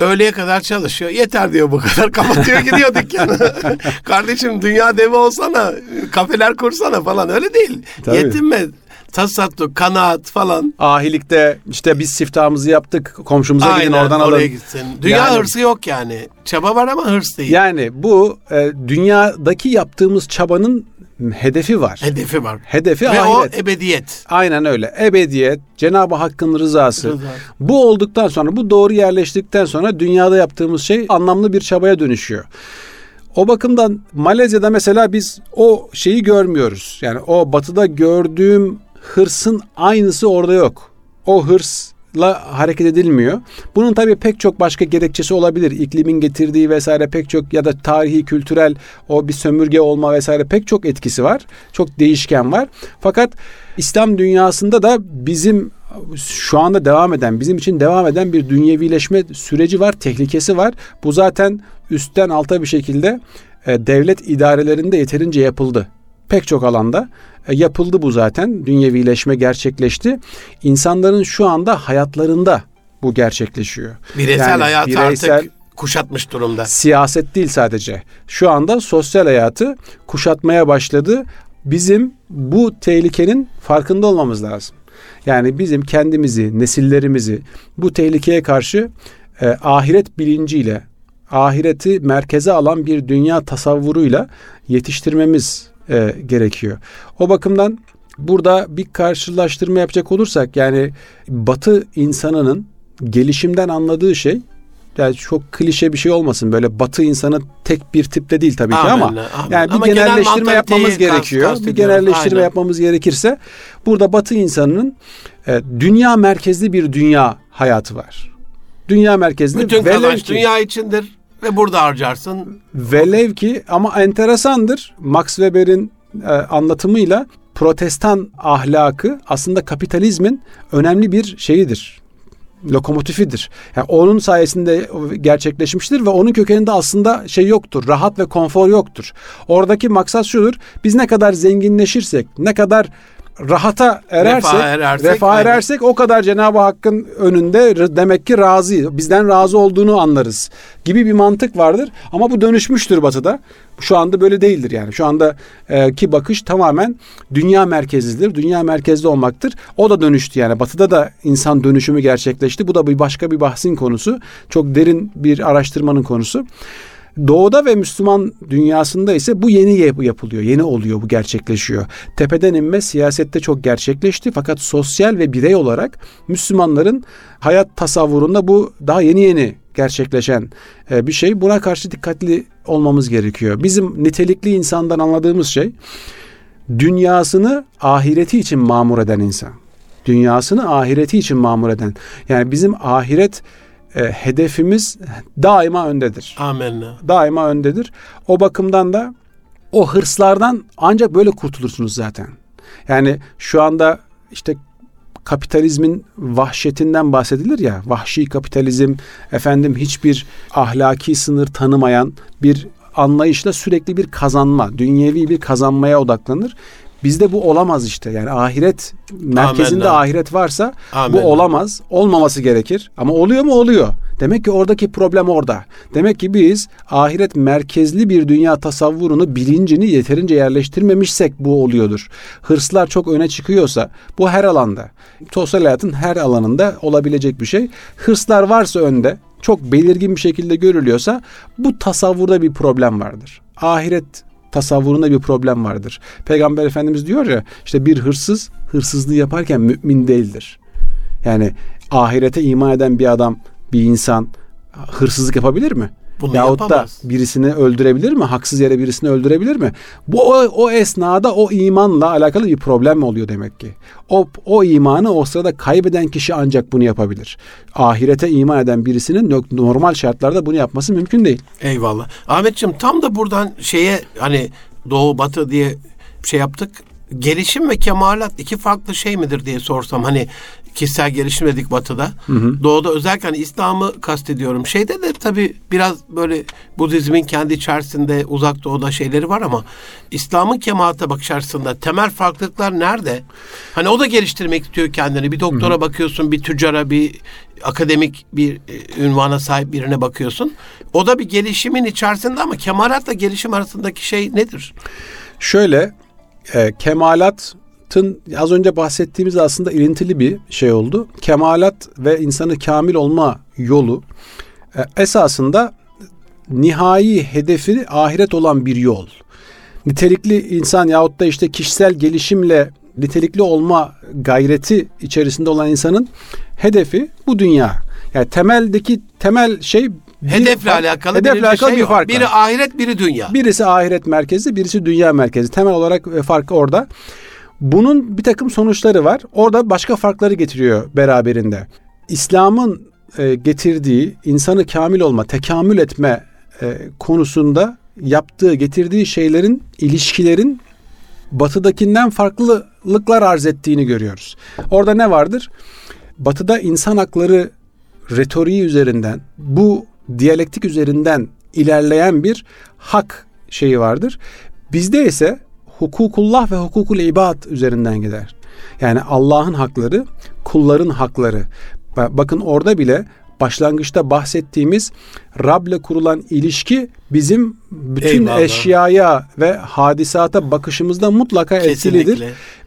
Öğleye kadar çalışıyor. Yeter diyor bu kadar. Kapatıyor gidiyor dükkanı. Kardeşim dünya devi olsana. Kafeler kursana falan. Öyle değil. Tabii. Yetinme. Tasadduk, kanaat falan. Ahilikte işte biz siftahımızı yaptık. Komşumuza gidin oradan oraya alın. gitsin. Dünya Yani- hırsı yok yani. Çaba var ama hırs değil. Yani bu e, dünyadaki yaptığımız çabanın hedefi var. Hedefi var. Hedefi Ve ahiret. o ebediyet. Aynen öyle. Ebediyet, Cenab-ı Hakk'ın rızası. Rıza. Bu olduktan sonra, bu doğru yerleştikten sonra dünyada yaptığımız şey anlamlı bir çabaya dönüşüyor. O bakımdan Malezya'da mesela biz o şeyi görmüyoruz. Yani o batıda gördüğüm hırsın aynısı orada yok. O hırsla hareket edilmiyor. Bunun tabii pek çok başka gerekçesi olabilir. İklimin getirdiği vesaire pek çok ya da tarihi, kültürel o bir sömürge olma vesaire pek çok etkisi var. Çok değişken var. Fakat İslam dünyasında da bizim şu anda devam eden, bizim için devam eden bir dünyevileşme süreci var, tehlikesi var. Bu zaten üstten alta bir şekilde e, devlet idarelerinde yeterince yapıldı. Pek çok alanda e, yapıldı bu zaten. Dünyevileşme gerçekleşti. İnsanların şu anda hayatlarında bu gerçekleşiyor. Bireysel Yani hayatı bireysel- artık kuşatmış durumda. Siyaset değil sadece. Şu anda sosyal hayatı kuşatmaya başladı. Bizim bu tehlikenin farkında olmamız lazım. Yani bizim kendimizi, nesillerimizi bu tehlikeye karşı e, ahiret bilinciyle, ahireti merkeze alan bir dünya tasavvuruyla yetiştirmemiz e, gerekiyor. O bakımdan burada bir karşılaştırma yapacak olursak yani Batı insanının gelişimden anladığı şey yani çok klişe bir şey olmasın böyle batı insanı tek bir tipte değil tabii ki ama amin. yani bir Ama genel genelleştirme mantaliteyi yapmamız kast- gerekiyor. Bir genelleştirme aynen. yapmamız gerekirse burada batı insanının e, dünya merkezli bir dünya hayatı var. Dünya merkezli Bütün kazanç dünya içindir ve burada harcarsın. velev ki ama enteresandır Max Weber'in e, anlatımıyla protestan ahlakı aslında kapitalizmin önemli bir şeyidir lokomotifidir. Yani onun sayesinde gerçekleşmiştir ve onun kökeninde aslında şey yoktur. Rahat ve konfor yoktur. Oradaki maksat şudur. Biz ne kadar zenginleşirsek, ne kadar rahata erersek, Refaha erersek, refaha aynen. erersek o kadar Cenab-ı Hakk'ın önünde demek ki razı, bizden razı olduğunu anlarız gibi bir mantık vardır. Ama bu dönüşmüştür batıda. Şu anda böyle değildir yani. Şu anda e, ki bakış tamamen dünya merkezlidir. Dünya merkezli olmaktır. O da dönüştü yani. Batıda da insan dönüşümü gerçekleşti. Bu da bir başka bir bahsin konusu. Çok derin bir araştırmanın konusu. Doğuda ve Müslüman dünyasında ise bu yeni yap- yapılıyor, yeni oluyor, bu gerçekleşiyor. Tepeden inme siyasette çok gerçekleşti fakat sosyal ve birey olarak Müslümanların hayat tasavvurunda bu daha yeni yeni gerçekleşen e, bir şey. Buna karşı dikkatli olmamız gerekiyor. Bizim nitelikli insandan anladığımız şey dünyasını ahireti için mamur eden insan. Dünyasını ahireti için mamur eden. Yani bizim ahiret e, hedefimiz daima öndedir Amenna. daima öndedir. O bakımdan da o hırslardan ancak böyle kurtulursunuz zaten. Yani şu anda işte kapitalizmin vahşetinden bahsedilir ya. Vahşi kapitalizm efendim hiçbir ahlaki sınır tanımayan bir anlayışla sürekli bir kazanma, dünyevi bir kazanmaya odaklanır. Bizde bu olamaz işte. Yani ahiret merkezinde Amenna. ahiret varsa Amenna. bu olamaz. Olmaması gerekir. Ama oluyor mu? Oluyor. Demek ki oradaki problem orada. Demek ki biz ahiret merkezli bir dünya tasavvurunu, bilincini yeterince yerleştirmemişsek bu oluyordur. Hırslar çok öne çıkıyorsa bu her alanda. Sosyal hayatın her alanında olabilecek bir şey. Hırslar varsa önde, çok belirgin bir şekilde görülüyorsa bu tasavvurda bir problem vardır. Ahiret tasavvurunda bir problem vardır. Peygamber Efendimiz diyor ya işte bir hırsız hırsızlığı yaparken mümin değildir. Yani ahirete iman eden bir adam, bir insan hırsızlık yapabilir mi? Bunu Yahut da yapamaz. birisini öldürebilir mi? Haksız yere birisini öldürebilir mi? Bu o, o esnada o imanla alakalı bir problem oluyor demek ki. O, o imanı o sırada kaybeden kişi ancak bunu yapabilir. Ahirete iman eden birisinin no- normal şartlarda bunu yapması mümkün değil. Eyvallah. Ahmetciğim tam da buradan şeye hani doğu batı diye şey yaptık. Gelişim ve kemalat iki farklı şey midir diye sorsam hani kişisel gelişim dedik batıda. Doğuda özellikle hani İslam'ı kastediyorum. Şeyde de tabii biraz böyle Budizmin kendi içerisinde uzak doğuda şeyleri var ama İslam'ın kemalata bakış açısında temel farklılıklar nerede? Hani o da geliştirmek istiyor kendini. Bir doktora bakıyorsun, bir tüccara, bir akademik bir e, ünvana sahip birine bakıyorsun. O da bir gelişimin içerisinde ama kemalatla gelişim arasındaki şey nedir? Şöyle e, kemalatın az önce bahsettiğimiz aslında ilintili bir şey oldu. Kemalat ve insanı kamil olma yolu e, esasında nihai hedefi ahiret olan bir yol. Nitelikli insan yahut da işte kişisel gelişimle nitelikli olma gayreti içerisinde olan insanın hedefi bu dünya. Yani temeldeki temel şey Hedefle fark- alakalı, hedefle alakalı şey bir o. fark Biri var. ahiret, biri dünya. Birisi ahiret merkezi, birisi dünya merkezi. Temel olarak e, farkı orada. Bunun bir takım sonuçları var. Orada başka farkları getiriyor beraberinde. İslam'ın e, getirdiği insanı kamil olma, tekamül etme e, konusunda yaptığı, getirdiği şeylerin, ilişkilerin batıdakinden farklılıklar arz ettiğini görüyoruz. Orada ne vardır? Batıda insan hakları retoriği üzerinden, bu diyalektik üzerinden ilerleyen bir hak şeyi vardır. Bizde ise hukukullah ve hukukul ibad üzerinden gider. Yani Allah'ın hakları, kulların hakları. Ba- Bakın orada bile başlangıçta bahsettiğimiz Rab'le kurulan ilişki bizim bütün Eyvallah. eşyaya ve hadisata bakışımızda mutlaka etkilidir.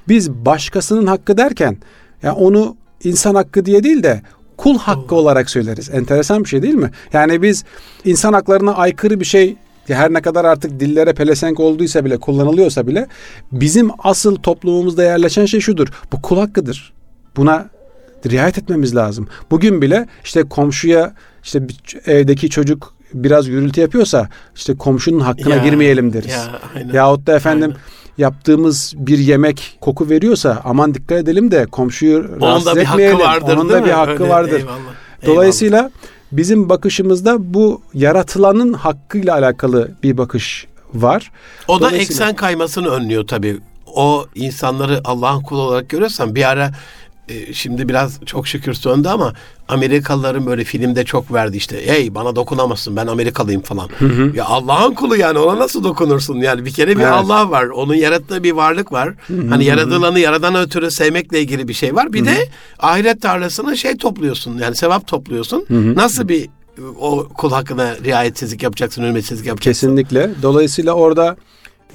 Biz başkasının hakkı derken ya onu insan hakkı diye değil de kul hakkı olarak söyleriz. Enteresan bir şey değil mi? Yani biz insan haklarına aykırı bir şey her ne kadar artık dillere pelesenk olduysa bile kullanılıyorsa bile bizim asıl toplumumuzda yerleşen şey şudur. Bu kul hakkıdır. Buna riayet etmemiz lazım. Bugün bile işte komşuya işte evdeki çocuk biraz gürültü yapıyorsa işte komşunun hakkına Ya, girmeyelim deriz. ya, aynen. Yahut da efendim Aynen. Yaptığımız bir yemek koku veriyorsa aman dikkat edelim de komşuyu Onun rahatsız da bir etmeyelim. hakkı vardır Onun da bir hakkı Öyle, vardır. eyvallah, Dolayısıyla bizim bakışımızda bu yaratılanın hakkıyla alakalı bir bakış var. O da eksen kaymasını önlüyor tabii. O insanları Allah'ın kulu olarak görüyorsan bir ara e, şimdi biraz çok şükür söndü ama Amerikalıların böyle filmde çok verdi işte. Hey bana dokunamazsın ben Amerikalıyım falan. Ya Allah'ın kulu yani ona nasıl dokunursun? Yani bir kere bir Evet. Allah var. Onun yarattığı bir varlık var. Hani yaratılanı yaradan ötürü sevmekle ilgili bir şey var. Bir de ahiret tarlasına şey topluyorsun. Yani sevap topluyorsun. Nasıl bir o kul hakkına riayetsizlik yapacaksın, hürmetsizlik yapacaksın. Kesinlikle. Dolayısıyla orada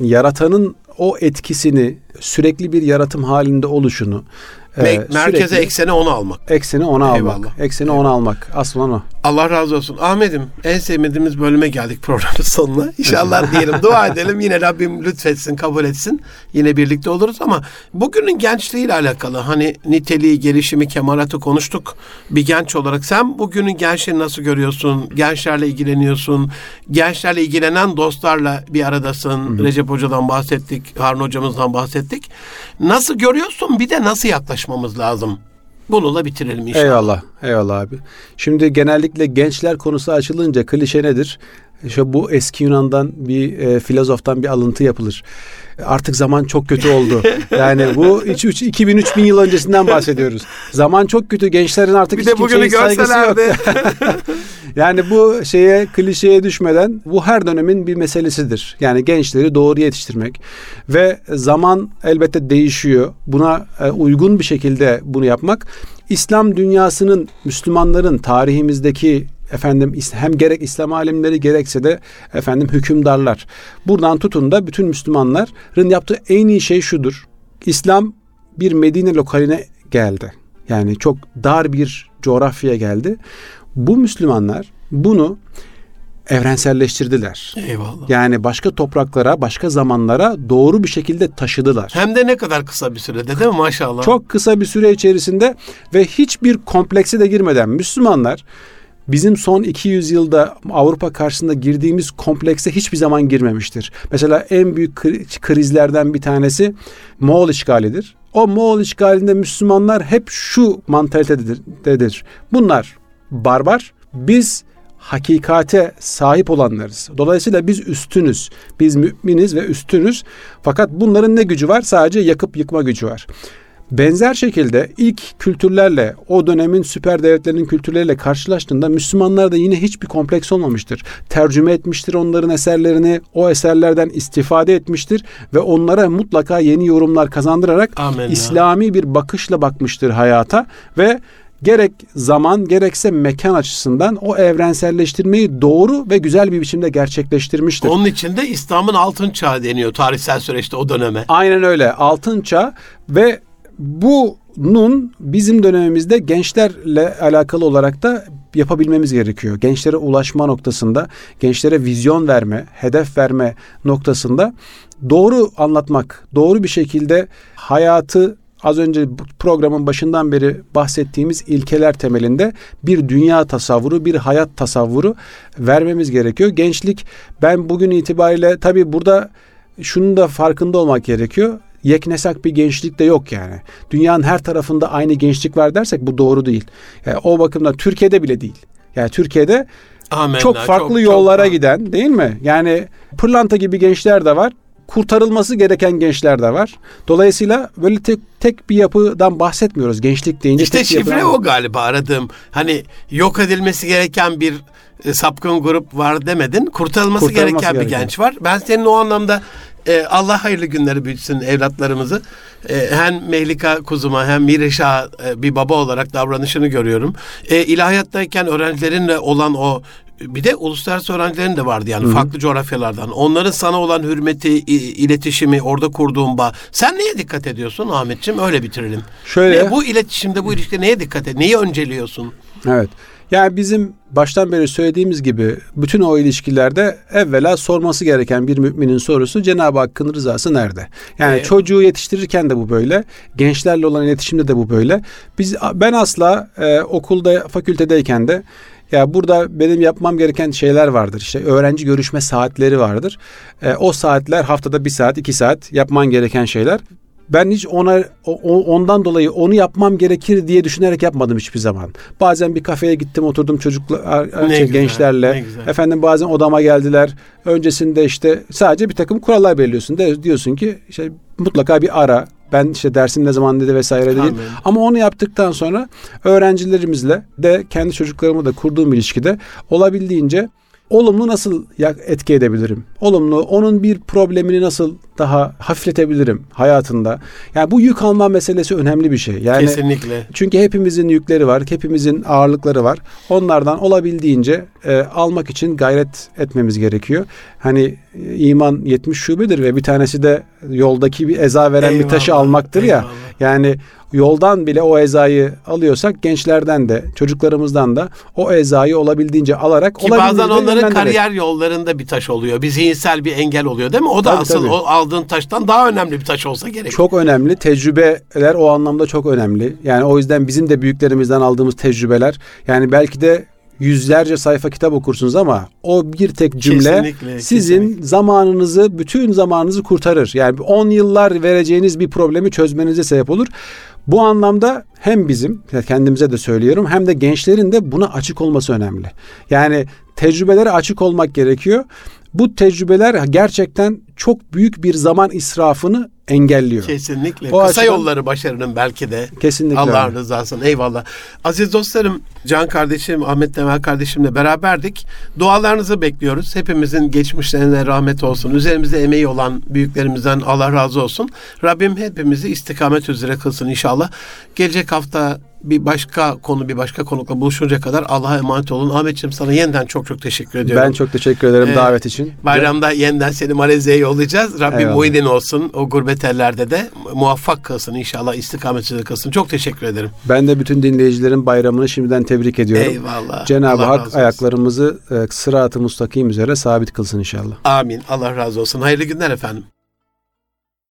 yaratanın o etkisini sürekli bir yaratım halinde oluşunu Me- e, merkeze sürekli eksene onu almak. ekseni ona Eyvallah. almak. Ekseni ona almak. Asıl ona. Allah razı olsun. Ahmet'im en sevmediğimiz bölüme geldik programın sonuna. İnşallah diyelim dua edelim. Yine Rabbim lütfetsin, kabul etsin. Yine birlikte oluruz ama bugünün gençliğiyle alakalı hani niteliği, gelişimi, kemalatı konuştuk. Bir genç olarak sen bugünün gençliğini nasıl görüyorsun? Gençlerle ilgileniyorsun. Gençlerle ilgilenen dostlarla bir aradasın. Recep Hoca'dan bahsettik, Harun Hocamızdan bahsettik. Nasıl görüyorsun? Bir de nasıl yaklaşmamız lazım? Bunu da bitirelim inşallah. Eyvallah. Eyvallah abi. Şimdi genellikle gençler konusu açılınca klişe nedir? İşte bu eski Yunan'dan bir e, filozoftan bir alıntı yapılır. Artık zaman çok kötü oldu. Yani bu 2000-3000 yıl öncesinden bahsediyoruz. Zaman çok kötü. Gençlerin artık Bir hiç de bugünü saygısı yok. Yani bu şeye klişeye düşmeden bu her dönemin bir meselesidir. Yani gençleri doğru yetiştirmek ve zaman elbette değişiyor. Buna e, uygun bir şekilde bunu yapmak İslam dünyasının Müslümanların tarihimizdeki efendim hem gerek İslam alimleri gerekse de efendim hükümdarlar. Buradan tutun da bütün Müslümanların yaptığı en iyi şey şudur. İslam bir Medine lokaline geldi. Yani çok dar bir coğrafyaya geldi. Bu Müslümanlar bunu evrenselleştirdiler. Eyvallah. Yani başka topraklara, başka zamanlara doğru bir şekilde taşıdılar. Hem de ne kadar kısa bir sürede değil mi maşallah? Çok kısa bir süre içerisinde ve hiçbir komplekse de girmeden Müslümanlar bizim son 200 yılda Avrupa karşısında girdiğimiz komplekse hiçbir zaman girmemiştir. Mesela en büyük kri- krizlerden bir tanesi Moğol işgalidir. O Moğol işgalinde Müslümanlar hep şu mantalitededir. Bunlar barbar. Biz hakikate sahip olanlarız. Dolayısıyla biz üstünüz. Biz müminiz ve üstünüz. Fakat bunların ne gücü var? Sadece yakıp yıkma gücü var. Benzer şekilde ilk kültürlerle, o dönemin süper devletlerinin kültürleriyle karşılaştığında Müslümanlar da yine hiçbir kompleks olmamıştır. Tercüme etmiştir onların eserlerini, o eserlerden istifade etmiştir ve onlara mutlaka yeni yorumlar kazandırarak Amenna. İslami bir bakışla bakmıştır hayata ve gerek zaman gerekse mekan açısından o evrenselleştirmeyi doğru ve güzel bir biçimde gerçekleştirmiştir. Onun için de İslam'ın altın çağı deniyor tarihsel süreçte o döneme. Aynen öyle. Altın çağ ve bunun bizim dönemimizde gençlerle alakalı olarak da yapabilmemiz gerekiyor. Gençlere ulaşma noktasında, gençlere vizyon verme, hedef verme noktasında doğru anlatmak, doğru bir şekilde hayatı az önce programın başından beri bahsettiğimiz ilkeler temelinde bir dünya tasavvuru, bir hayat tasavvuru vermemiz gerekiyor. Gençlik ben bugün itibariyle tabii burada şunun da farkında olmak gerekiyor yeknesak bir gençlik de yok yani. Dünyanın her tarafında aynı gençlik var dersek bu doğru değil. Yani o bakımdan Türkiye'de bile değil. Yani Türkiye'de Amenna, çok farklı çok, yollara çok, giden değil mi? Yani pırlanta gibi gençler de var. Kurtarılması gereken gençler de var. Dolayısıyla böyle tek, tek bir yapıdan bahsetmiyoruz. Gençlik deyince İşte tek şifre o galiba aradığım. Hani yok edilmesi gereken bir e, sapkın grup var demedin. Kurtarılması, Kurtarılması gereken, gereken bir genç var. Ben senin o anlamda e, Allah hayırlı günleri büyütsün evlatlarımızı. E, hem Mehlika kuzuma hem Mireşa e, bir baba olarak davranışını görüyorum. E, ilahiyattayken öğrencilerinle olan o bir de uluslararası öğrencilerin de vardı yani Hı-hı. farklı coğrafyalardan. Onların sana olan hürmeti, iletişimi, orada kurduğun bağ. Sen neye dikkat ediyorsun Ahmetciğim? Öyle bitirelim. Şöyle. Ne, bu iletişimde, bu ilişkide neye dikkat et? Neyi önceliyorsun? Evet. Yani bizim baştan beri söylediğimiz gibi bütün o ilişkilerde evvela sorması gereken bir müminin sorusu Cenab-ı Hakk'ın rızası nerede? Yani ee, çocuğu yetiştirirken de bu böyle, gençlerle olan iletişimde de bu böyle. Biz ben asla e, okulda, fakültedeyken de ya burada benim yapmam gereken şeyler vardır. İşte öğrenci görüşme saatleri vardır. E, o saatler haftada bir saat, iki saat yapman gereken şeyler ben hiç ona ondan dolayı onu yapmam gerekir diye düşünerek yapmadım hiçbir zaman. Bazen bir kafeye gittim oturdum çocuklar şey, güzel, gençlerle. Efendim bazen odama geldiler. Öncesinde işte sadece bir takım kurallar belirliyorsun. De, diyorsun ki işte mutlaka bir ara. Ben işte dersim ne zaman dedi vesaire değil. Amin. Ama onu yaptıktan sonra öğrencilerimizle de kendi çocuklarımla da kurduğum ilişkide olabildiğince olumlu nasıl etki edebilirim? Olumlu onun bir problemini nasıl daha hafifletebilirim hayatında? Yani bu yük alma meselesi önemli bir şey. Yani Kesinlikle. Çünkü hepimizin yükleri var, hepimizin ağırlıkları var. Onlardan olabildiğince e, almak için gayret etmemiz gerekiyor. Hani e, iman 70 şubedir ve bir tanesi de yoldaki bir eza veren eyvallah, bir taşı almaktır eyvallah. ya. Yani yoldan bile o ezayı alıyorsak gençlerden de çocuklarımızdan da o ezayı olabildiğince alarak Ki bazen onların kariyer yollarında bir taş oluyor. Bir zihinsel bir engel oluyor değil mi? O da tabii, asıl tabii. o aldığın taştan daha önemli bir taş olsa gerek. Çok önemli. Tecrübeler o anlamda çok önemli. Yani o yüzden bizim de büyüklerimizden aldığımız tecrübeler yani belki de yüzlerce sayfa kitap okursunuz ama o bir tek cümle kesinlikle, sizin kesinlikle. zamanınızı, bütün zamanınızı kurtarır. Yani 10 yıllar vereceğiniz bir problemi çözmenize sebep olur. Bu anlamda hem bizim kendimize de söylüyorum hem de gençlerin de buna açık olması önemli. Yani tecrübelere açık olmak gerekiyor. Bu tecrübeler gerçekten çok büyük bir zaman israfını engelliyor. Kesinlikle. O Kısa açıdan, yolları başarının belki de. Kesinlikle. Allah rızasına. Eyvallah. Aziz dostlarım, Can kardeşim, Ahmet Temel kardeşimle beraberdik. Dualarınızı bekliyoruz. Hepimizin geçmişlerine rahmet olsun. Üzerimizde emeği olan büyüklerimizden Allah razı olsun. Rabbim hepimizi istikamet üzere kılsın inşallah. Gelecek hafta bir başka konu bir başka konukla buluşunca kadar Allah'a emanet olun. Ahmetciğim sana yeniden çok çok teşekkür ediyorum. Ben çok teşekkür ederim ee, davet için. Bayramda evet. yeniden seni Malezya'ya yollayacağız. Rabbim muhidin olsun. O gurbet ellerde de muvaffak kılsın inşallah istikametçide kılsın. Çok teşekkür ederim. Ben de bütün dinleyicilerin bayramını şimdiden tebrik ediyorum. Eyvallah. Cenab-ı Allah Hak ayaklarımızı e, sırat-ı mustakim üzere sabit kılsın inşallah. Amin. Allah razı olsun. Hayırlı günler efendim.